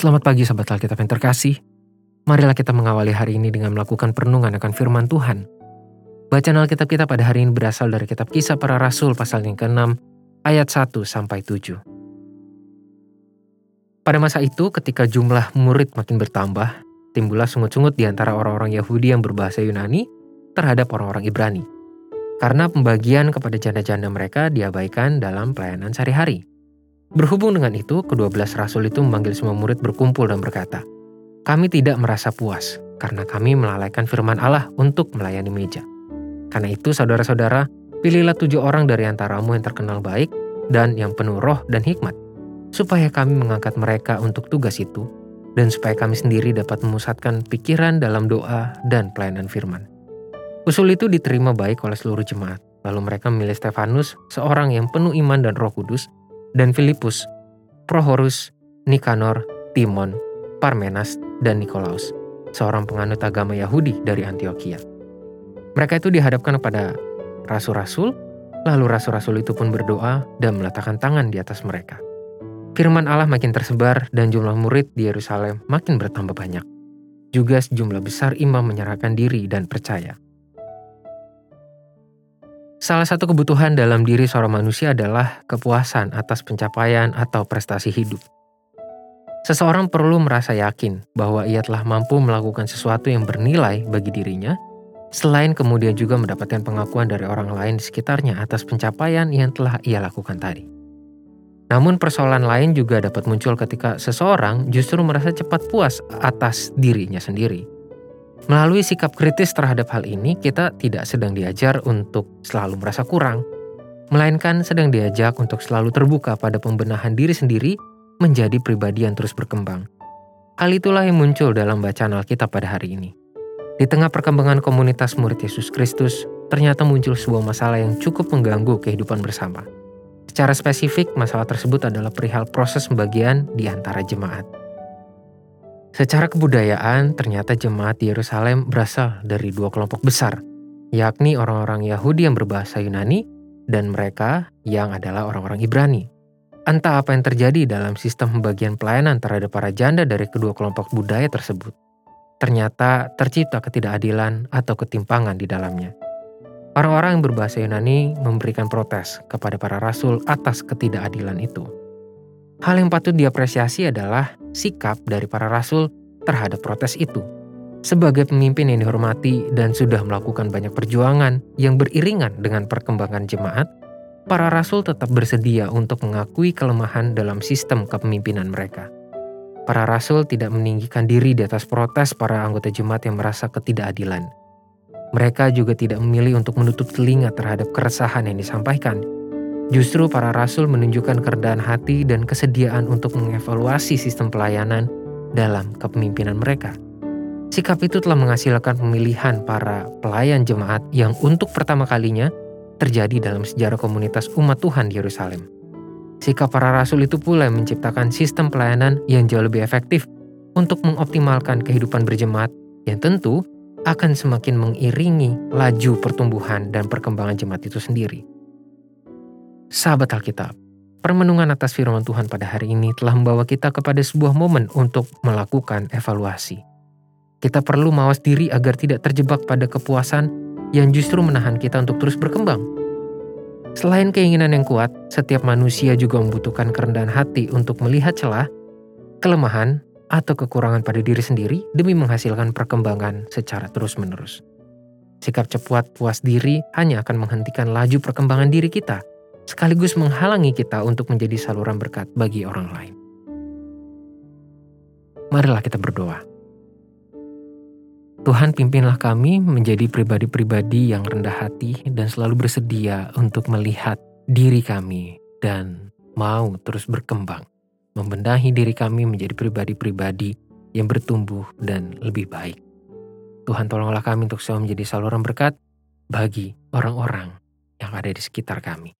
Selamat pagi sahabat Alkitab yang terkasih. Marilah kita mengawali hari ini dengan melakukan perenungan akan firman Tuhan. Bacaan Alkitab kita pada hari ini berasal dari kitab kisah para rasul pasal yang ke-6 ayat 1 sampai 7. Pada masa itu ketika jumlah murid makin bertambah, timbullah sungut-sungut di antara orang-orang Yahudi yang berbahasa Yunani terhadap orang-orang Ibrani. Karena pembagian kepada janda-janda mereka diabaikan dalam pelayanan sehari-hari. Berhubung dengan itu, kedua belas rasul itu memanggil semua murid berkumpul dan berkata, Kami tidak merasa puas, karena kami melalaikan firman Allah untuk melayani meja. Karena itu, saudara-saudara, pilihlah tujuh orang dari antaramu yang terkenal baik dan yang penuh roh dan hikmat, supaya kami mengangkat mereka untuk tugas itu, dan supaya kami sendiri dapat memusatkan pikiran dalam doa dan pelayanan firman. Usul itu diterima baik oleh seluruh jemaat, lalu mereka memilih Stefanus, seorang yang penuh iman dan roh kudus, dan Filipus, Prohorus, Nikanor, Timon, Parmenas, dan Nikolaus, seorang penganut agama Yahudi dari Antioquia. Mereka itu dihadapkan kepada rasul-rasul, lalu rasul-rasul itu pun berdoa dan meletakkan tangan di atas mereka. Firman Allah makin tersebar dan jumlah murid di Yerusalem makin bertambah banyak. Juga sejumlah besar imam menyerahkan diri dan percaya. Salah satu kebutuhan dalam diri seorang manusia adalah kepuasan atas pencapaian atau prestasi hidup. Seseorang perlu merasa yakin bahwa ia telah mampu melakukan sesuatu yang bernilai bagi dirinya, selain kemudian juga mendapatkan pengakuan dari orang lain di sekitarnya atas pencapaian yang telah ia lakukan tadi. Namun persoalan lain juga dapat muncul ketika seseorang justru merasa cepat puas atas dirinya sendiri Melalui sikap kritis terhadap hal ini, kita tidak sedang diajar untuk selalu merasa kurang, melainkan sedang diajak untuk selalu terbuka pada pembenahan diri sendiri menjadi pribadi yang terus berkembang. Hal itulah yang muncul dalam bacaan Alkitab pada hari ini. Di tengah perkembangan komunitas murid Yesus Kristus, ternyata muncul sebuah masalah yang cukup mengganggu kehidupan bersama. Secara spesifik, masalah tersebut adalah perihal proses pembagian di antara jemaat. Secara kebudayaan, ternyata jemaat Yerusalem berasal dari dua kelompok besar, yakni orang-orang Yahudi yang berbahasa Yunani dan mereka yang adalah orang-orang Ibrani. Entah apa yang terjadi dalam sistem pembagian pelayanan terhadap para janda dari kedua kelompok budaya tersebut. Ternyata tercipta ketidakadilan atau ketimpangan di dalamnya. Orang-orang yang berbahasa Yunani memberikan protes kepada para rasul atas ketidakadilan itu. Hal yang patut diapresiasi adalah sikap dari para rasul terhadap protes itu. Sebagai pemimpin yang dihormati dan sudah melakukan banyak perjuangan yang beriringan dengan perkembangan jemaat, para rasul tetap bersedia untuk mengakui kelemahan dalam sistem kepemimpinan mereka. Para rasul tidak meninggikan diri di atas protes para anggota jemaat yang merasa ketidakadilan. Mereka juga tidak memilih untuk menutup telinga terhadap keresahan yang disampaikan, Justru para rasul menunjukkan kerendahan hati dan kesediaan untuk mengevaluasi sistem pelayanan dalam kepemimpinan mereka. Sikap itu telah menghasilkan pemilihan para pelayan jemaat yang untuk pertama kalinya terjadi dalam sejarah komunitas umat Tuhan di Yerusalem. Sikap para rasul itu pula yang menciptakan sistem pelayanan yang jauh lebih efektif untuk mengoptimalkan kehidupan berjemaat yang tentu akan semakin mengiringi laju pertumbuhan dan perkembangan jemaat itu sendiri. Sahabat Alkitab, permenungan atas firman Tuhan pada hari ini telah membawa kita kepada sebuah momen untuk melakukan evaluasi. Kita perlu mawas diri agar tidak terjebak pada kepuasan yang justru menahan kita untuk terus berkembang. Selain keinginan yang kuat, setiap manusia juga membutuhkan kerendahan hati untuk melihat celah, kelemahan, atau kekurangan pada diri sendiri demi menghasilkan perkembangan secara terus-menerus. Sikap cepat puas diri hanya akan menghentikan laju perkembangan diri kita sekaligus menghalangi kita untuk menjadi saluran berkat bagi orang lain. Marilah kita berdoa. Tuhan pimpinlah kami menjadi pribadi-pribadi yang rendah hati dan selalu bersedia untuk melihat diri kami dan mau terus berkembang, membenahi diri kami menjadi pribadi-pribadi yang bertumbuh dan lebih baik. Tuhan tolonglah kami untuk selalu menjadi saluran berkat bagi orang-orang yang ada di sekitar kami.